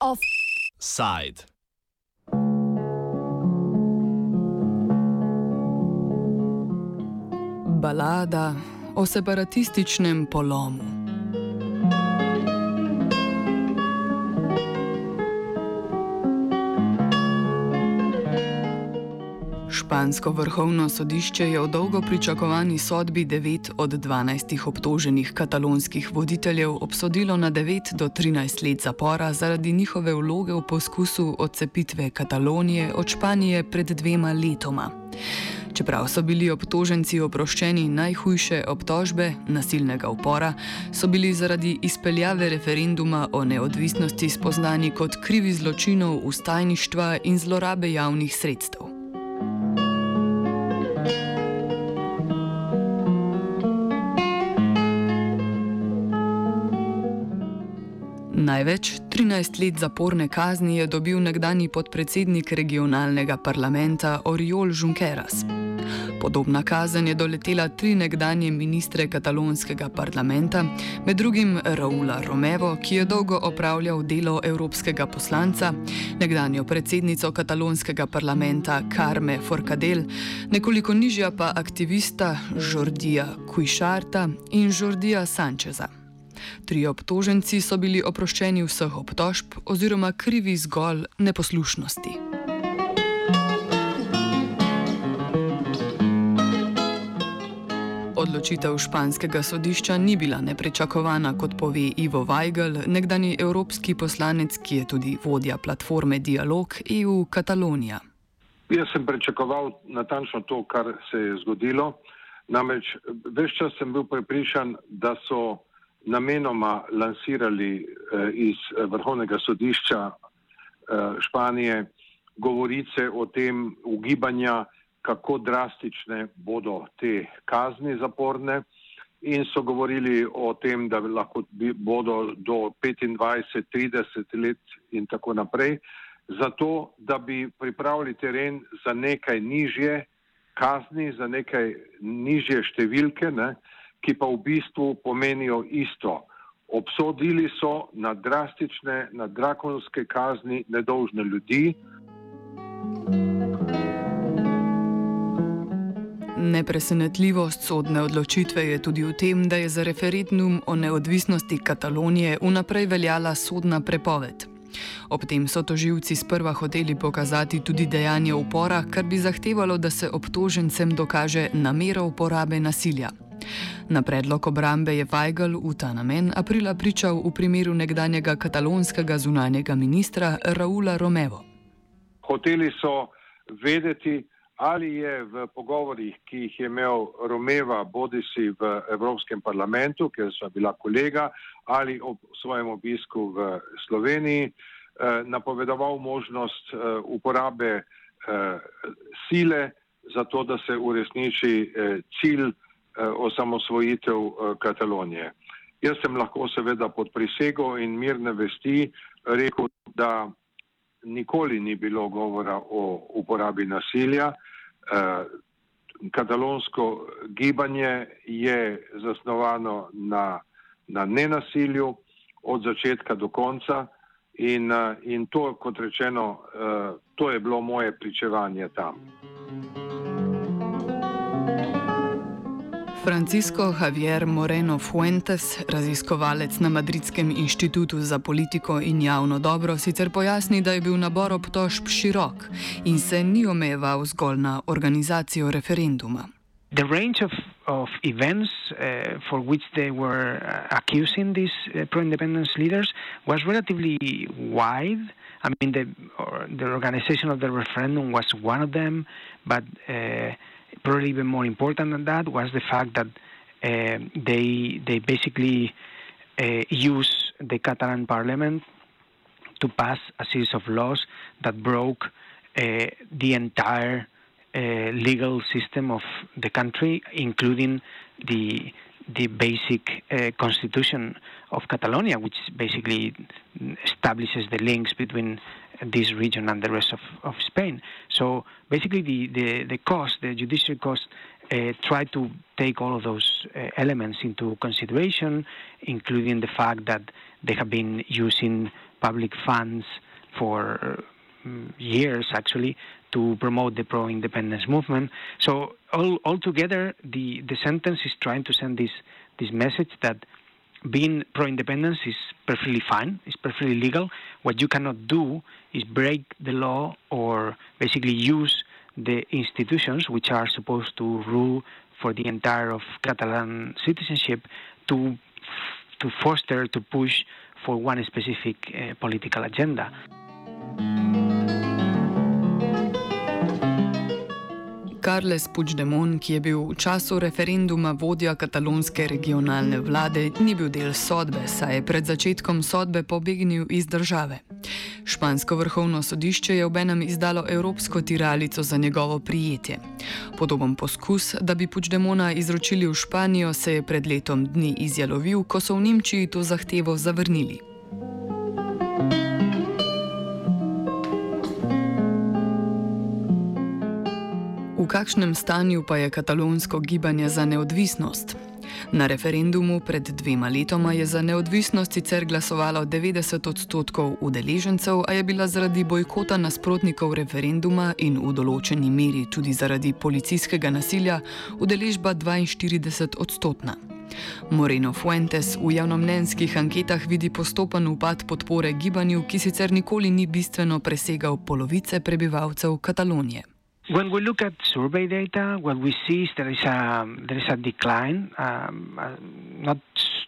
Offside. Balada o separatističnem polomu. Špansko vrhovno sodišče je v dolgo pričakovani sodbi 9 od 12 obtoženih katalonskih voditeljev obsodilo na 9 do 13 let zapora zaradi njihove vloge v poskusu odcepitve Katalonije od Španije pred dvema letoma. Čeprav so bili obtoženci oproščeni najhujše obtožbe nasilnega upora, so bili zaradi izpeljave referenduma o neodvisnosti spoznani kot krivi zločinov ustajništva in zlorabe javnih sredstev. Največ 13 let zaporne kazni je dobil nekdani podpredsednik regionalnega parlamenta Oriol Junqueras. Podobna kazen je doletela tri nekdanje ministre katalonskega parlamenta, med drugim Raula Romevo, ki je dolgo opravljal delo evropskega poslanca, nekdanjo predsednico katalonskega parlamenta Carme Forcadell, nekoliko nižja pa aktivista Jordija Kuišarta in Jordija Sančeza. Tri obtoženci so bili oproščeni vseh obtožb oziroma krivi zgolj neposlušnosti. Odločitev španskega sodišča ni bila nepričakovana, kot pove Ivo Weigel, nekdani evropski poslanec, ki je tudi vodja platforme Dialog EU Katalonija. Jaz sem pričakoval natančno to, kar se je zgodilo. Namreč več čas sem bil prepričan, da so namenoma lansirali eh, iz eh, vrhovnega sodišča eh, Španije govorice o tem ugibanja, kako drastične bodo te kazni zaporne. In so govorili o tem, da lahko bodo do 25-30 let in tako naprej, zato da bi pripravili teren za nekaj nižje kazni, za nekaj nižje številke, ne, ki pa v bistvu pomenijo isto. Obsodili so na drastične, na drakonske kazni nedolžne ljudi. Nepresenetljivost sodne odločitve je tudi v tem, da je za referendum o neodvisnosti Katalonije vnaprej veljala sodna prepoved. Ob tem so toživci sprva hoteli pokazati tudi dejanje upora, kar bi zahtevalo, da se obtožencem dokaže namero uporabe nasilja. Na predlog obrambe je Weigl v ta namen aprila pričal v primeru nekdanjega katalonskega zunanjega ministra Raula Romevo. Hoteli so vedeti, ali je v pogovorih, ki jih je imel Romeva, bodi si v Evropskem parlamentu, kjer so bila kolega, ali ob svojem obisku v Sloveniji, eh, napovedoval možnost eh, uporabe eh, sile za to, da se uresniči cilj Eh, osamosvojitev eh, Katalonije. Jaz sem lahko seveda pod prisego in mirne vesti rekel, da nikoli ni bilo govora o uporabi nasilja. Eh, katalonsko gibanje je zasnovano na, na nenasilju od začetka do konca in, in to, kot rečeno, to je bilo moje pričevanje tam. Francisco Javier Moreno Fuentes, raziskovalec na Madridskem inštitutu za politiko in javno dobro, sicer pojasni, da je bil nabor obtožb širok in se ni omejeval zgolj na organizacijo referenduma. The range of, of events uh, for which they were uh, accusing these uh, pro independence leaders was relatively wide. I mean, the, the organization of the referendum was one of them, but uh, probably even more important than that was the fact that uh, they they basically uh, use the Catalan parliament to pass a series of laws that broke uh, the entire uh, legal system of the country, including the the basic uh, constitution of Catalonia, which basically establishes the links between this region and the rest of, of Spain. So basically, the, the, the cost, the judicial cost, uh, try to take all of those uh, elements into consideration, including the fact that they have been using public funds for um, years, actually, to promote the pro-independence movement. So all altogether, the the sentence is trying to send this this message that being pro-independence is perfectly fine, it's perfectly legal. What you cannot do is break the law or basically use the institutions which are supposed to rule for the entire of Catalan citizenship to to foster to push for one specific uh, political agenda. Carles Puigdemont, ki je bil v času referenduma vodja katalonske regionalne vlade, ni bil del sodbe, saj je pred začetkom sodbe pobegnil iz države. Špansko vrhovno sodišče je obenem izdalo evropsko tiralico za njegovo prijetje. Podoben poskus, da bi Puigdemona izročili v Španijo, se je pred letom dni izjalovil, ko so v Nemčiji to zahtevo zavrnili. V kakšnem stanju pa je katalonsko gibanje za neodvisnost? Na referendumu pred dvema letoma je za neodvisnost sicer glasovalo 90 odstotkov udeležencev, a je bila zaradi bojkota nasprotnikov referenduma in v določeni meri tudi zaradi policijskega nasilja udeležba 42 odstotna. Moreno Fuentes v javnomnenjskih anketah vidi postopen upad podpore gibanju, ki sicer nikoli ni bistveno presegal polovice prebivalcev Katalonije. When we look at survey data, what we see is there is a there is a decline, um, uh, not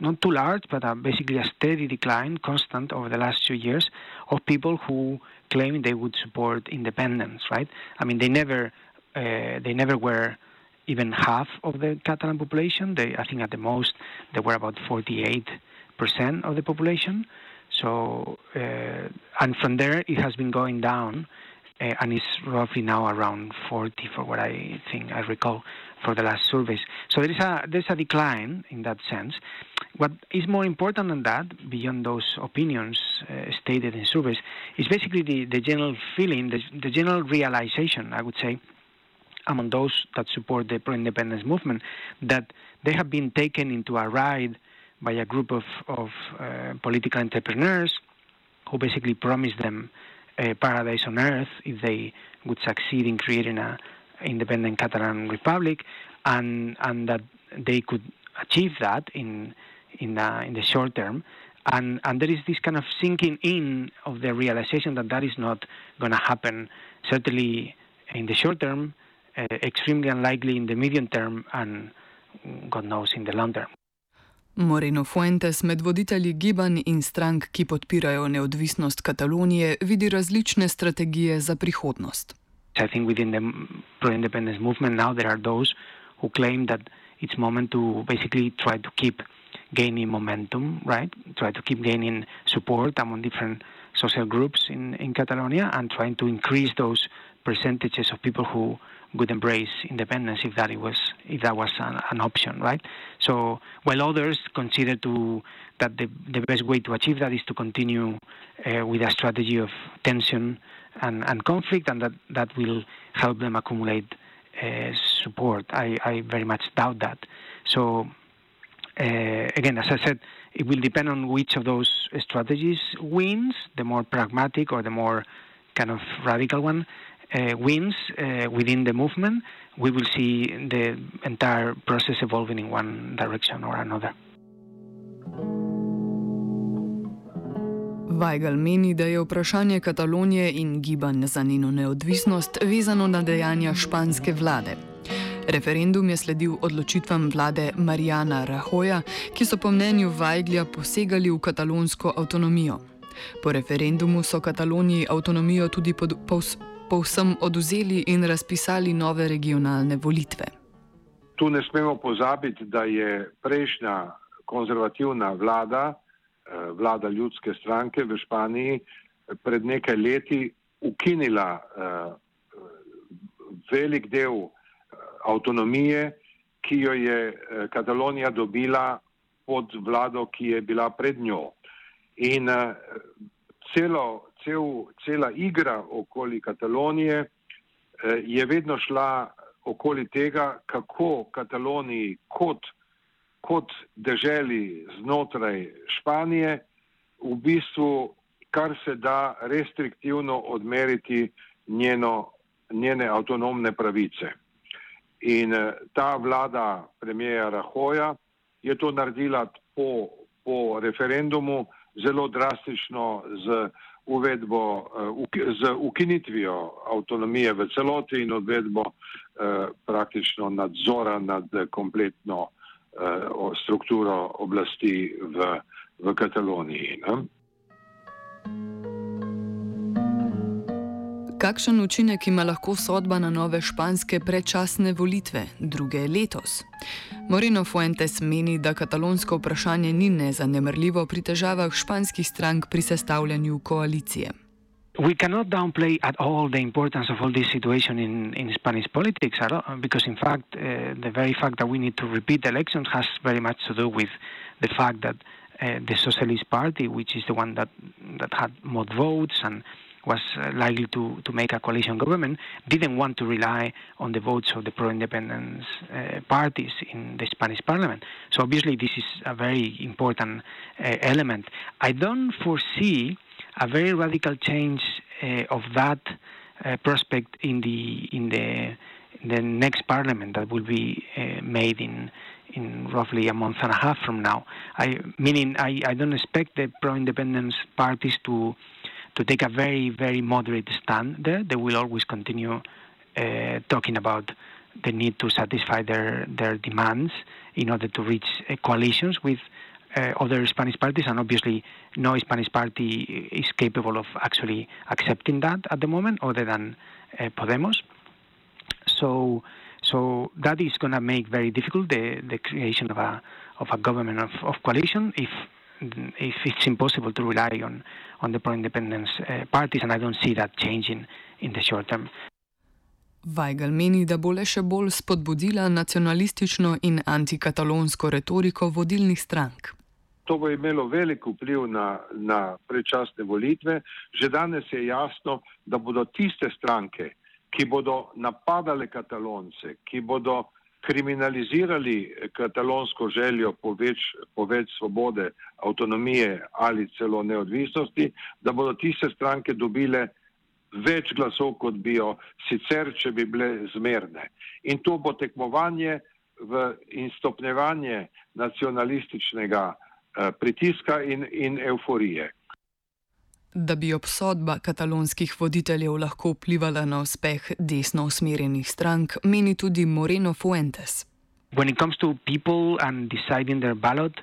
not too large, but uh, basically a steady decline, constant over the last two years, of people who claim they would support independence. Right? I mean, they never uh, they never were even half of the Catalan population. They, I think, at the most, they were about 48 percent of the population. So, uh, and from there, it has been going down uh, and it's roughly now around 40 for what I think I recall for the last surveys. So there is a there's a decline in that sense. What is more important than that, beyond those opinions uh, stated in surveys, is basically the, the general feeling, the, the general realization, I would say, among those that support the pro-independence movement, that they have been taken into a ride by a group of, of uh, political entrepreneurs who basically promised them a paradise on earth if they would succeed in creating a independent Catalan republic, and and that they could achieve that in in the, in the short term. And, and there is this kind of sinking in of the realization that that is not going to happen, certainly in the short term, uh, extremely unlikely in the medium term, and God knows in the long term. Moreno Fuentes med voditelji gibanj in strank, ki podpirajo neodvisnost Katalonije, vidi različne strategije za prihodnost. I think within the pro-independence movement now there are those who claim that it's moment to basically try to keep gaining momentum, right? Try to keep gaining support among different social groups in, in Catalonia and trying to increase those percentages of people who would embrace independence if that it was if that was an, an option, right? So while others consider to that the, the best way to achieve that is to continue uh, with a strategy of tension and, and conflict, and that that will help them accumulate uh, support. I, I very much doubt that. So uh, again, as I said, it will depend on which of those strategies wins, the more pragmatic or the more kind of radical one wins uh, within the movement, we will see the entire process evolving in one direction or another. Weigel meni, da je vprašanje Katalonije in gibanje za njeno neodvisnost vezano na dejanja španske vlade. Referendum je sledil odločitvam vlade Marijana Rahoja, ki so po mnenju Weiglja posegali v katalonsko avtonomijo. Po referendumu so Kataloniji avtonomijo tudi pod, pos, povsem oduzeli in razpisali nove regionalne volitve. Tu ne smemo pozabiti, da je prejšnja konzervativna vlada, eh, vlada ljudske stranke v Španiji, pred nekaj leti ukinila eh, velik del eh, avtonomije, ki jo je Katalonija dobila pod vlado, ki je bila pred njo. In celo, cel, cela igra okoli Katalonije je vedno šla okoli tega, kako Kataloniji kot, kot deželi znotraj Španije v bistvu kar se da restriktivno odmeriti njeno, njene avtonomne pravice. In eh, ta vlada premijeja Rahoja je to naredila po, po referendumu zelo drastično z uvedbo, eh, z ukinitvijo avtonomije v celoti in uvedbo eh, praktično nadzora nad kompletno strukturo oblasti v, v Kataloniji. Ne? Kakšen učinek ima lahko sodba na nove španske predčasne volitve, druge letos? Moreno Fuentes meni, da katalonsko vprašanje ni nezanemrljivo pri težavah španskih strank pri sestavljanju koalicije. We cannot downplay at all the importance of all this situation in, in Spanish politics, because in fact, uh, the very fact that we need to repeat elections has very much to do with the fact that uh, the Socialist Party, which is the one that, that had more votes and was uh, likely to, to make a coalition government, didn't want to rely on the votes of the pro-independence uh, parties in the Spanish parliament. So obviously this is a very important uh, element. I don't foresee a very radical change uh, of that uh, prospect in the in the in the next parliament that will be uh, made in in roughly a month and a half from now. I meaning I, I don't expect the pro-independence parties to to take a very, very moderate stand there. They will always continue uh, talking about the need to satisfy their, their demands in order to reach uh, coalitions with uh, other Spanish parties, and obviously, no Spanish party is capable of actually accepting that at the moment, other than uh, Podemos. So, so that is going to make very difficult the, the creation of a of a government of, of coalition if if it's impossible to rely on, on the pro-independence uh, parties, and I don't see that changing in the short term. Weigel meni, da bo le še bolj spodbudila nacionalistično in antikatalonsko retoriko vodilnih strank. To bo imelo velik vpliv na, na predčasne volitve. Že danes je jasno, da bodo tiste stranke, ki bodo napadale katalonce, ki bodo kriminalizirali katalonsko željo po več, po več svobode, avtonomije ali celo neodvisnosti, da bodo tiste stranke dobile več glasov, kot bi jo sicer, če bi bile zmerne. In to bo tekmovanje v, in stopnjevanje nacionalističnega eh, pritiska in, in euforije. Da bi obsodba katalonskih voditeljev lahko vplivala na uspeh desno usmerjenih strank, meni tudi Moreno Fuentes. When it comes to people and deciding their ballot,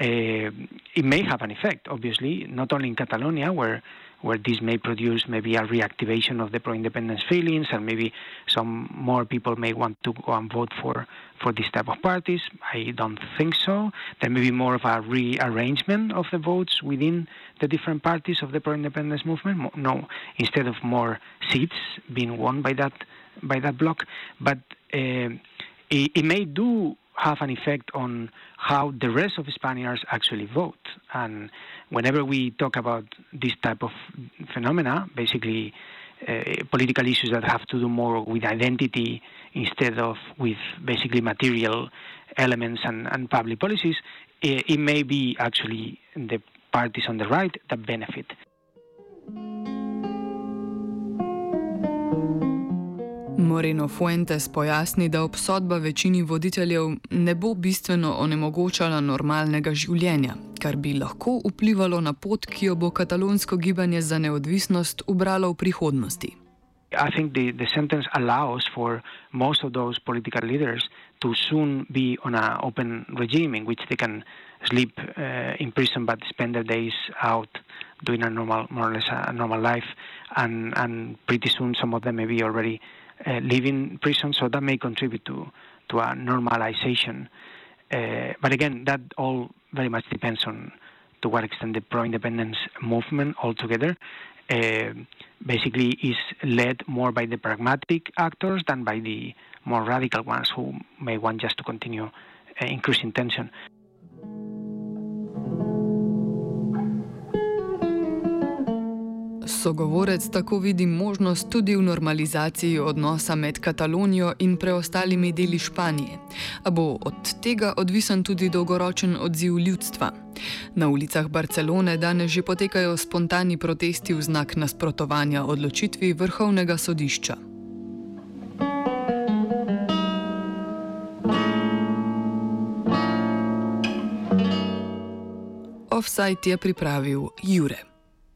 uh, it may have an effect, obviously, not only in Catalonia, where where this may produce maybe a reactivation of the pro-independence feelings, and maybe some more people may want to go and vote for for this type of parties. I don't think so. There may be more of a rearrangement of the votes within the different parties of the pro-independence movement. No, instead of more seats being won by that by that bloc, but uh, it, it may do have an effect on how the rest of Spaniards actually vote. And whenever we talk about this type of phenomena, basically uh, political issues that have to do more with identity instead of with basically material elements and, and public policies, it, uh, it may be actually the parties on the right that benefit. Moreno Fuentes pojasni, da obsodba večini voditeljev ne bo bistveno onemogočala normalnega življenja, kar bi lahko vplivalo na pot, ki jo bo katalonsko gibanje za neodvisnost ubralo v prihodnosti. I think the, the sentence allows for most of those political leaders to soon be on an open regime in which they can sleep uh, in prison but spend their days out doing a normal, more or less a normal life. And, and pretty soon some of them may be already uh, in prison, so that may contribute to, to a normalization. Uh, but again, that all very much depends on to what extent the pro-independence movement altogether uh, basically is led more by the pragmatic actors than by the more radical ones who may want just to continue uh, increasing tension. Sogovorec tako vidi možnost tudi v normalizaciji odnosa med Katalonijo in preostalimi deli Španije, a bo od tega odvisen tudi dolgoročen odziv ljudstva. Na ulicah Barcelone danes že potekajo spontani protesti v znak nasprotovanja odločitvi vrhovnega sodišča. Offside je pripravil Jure.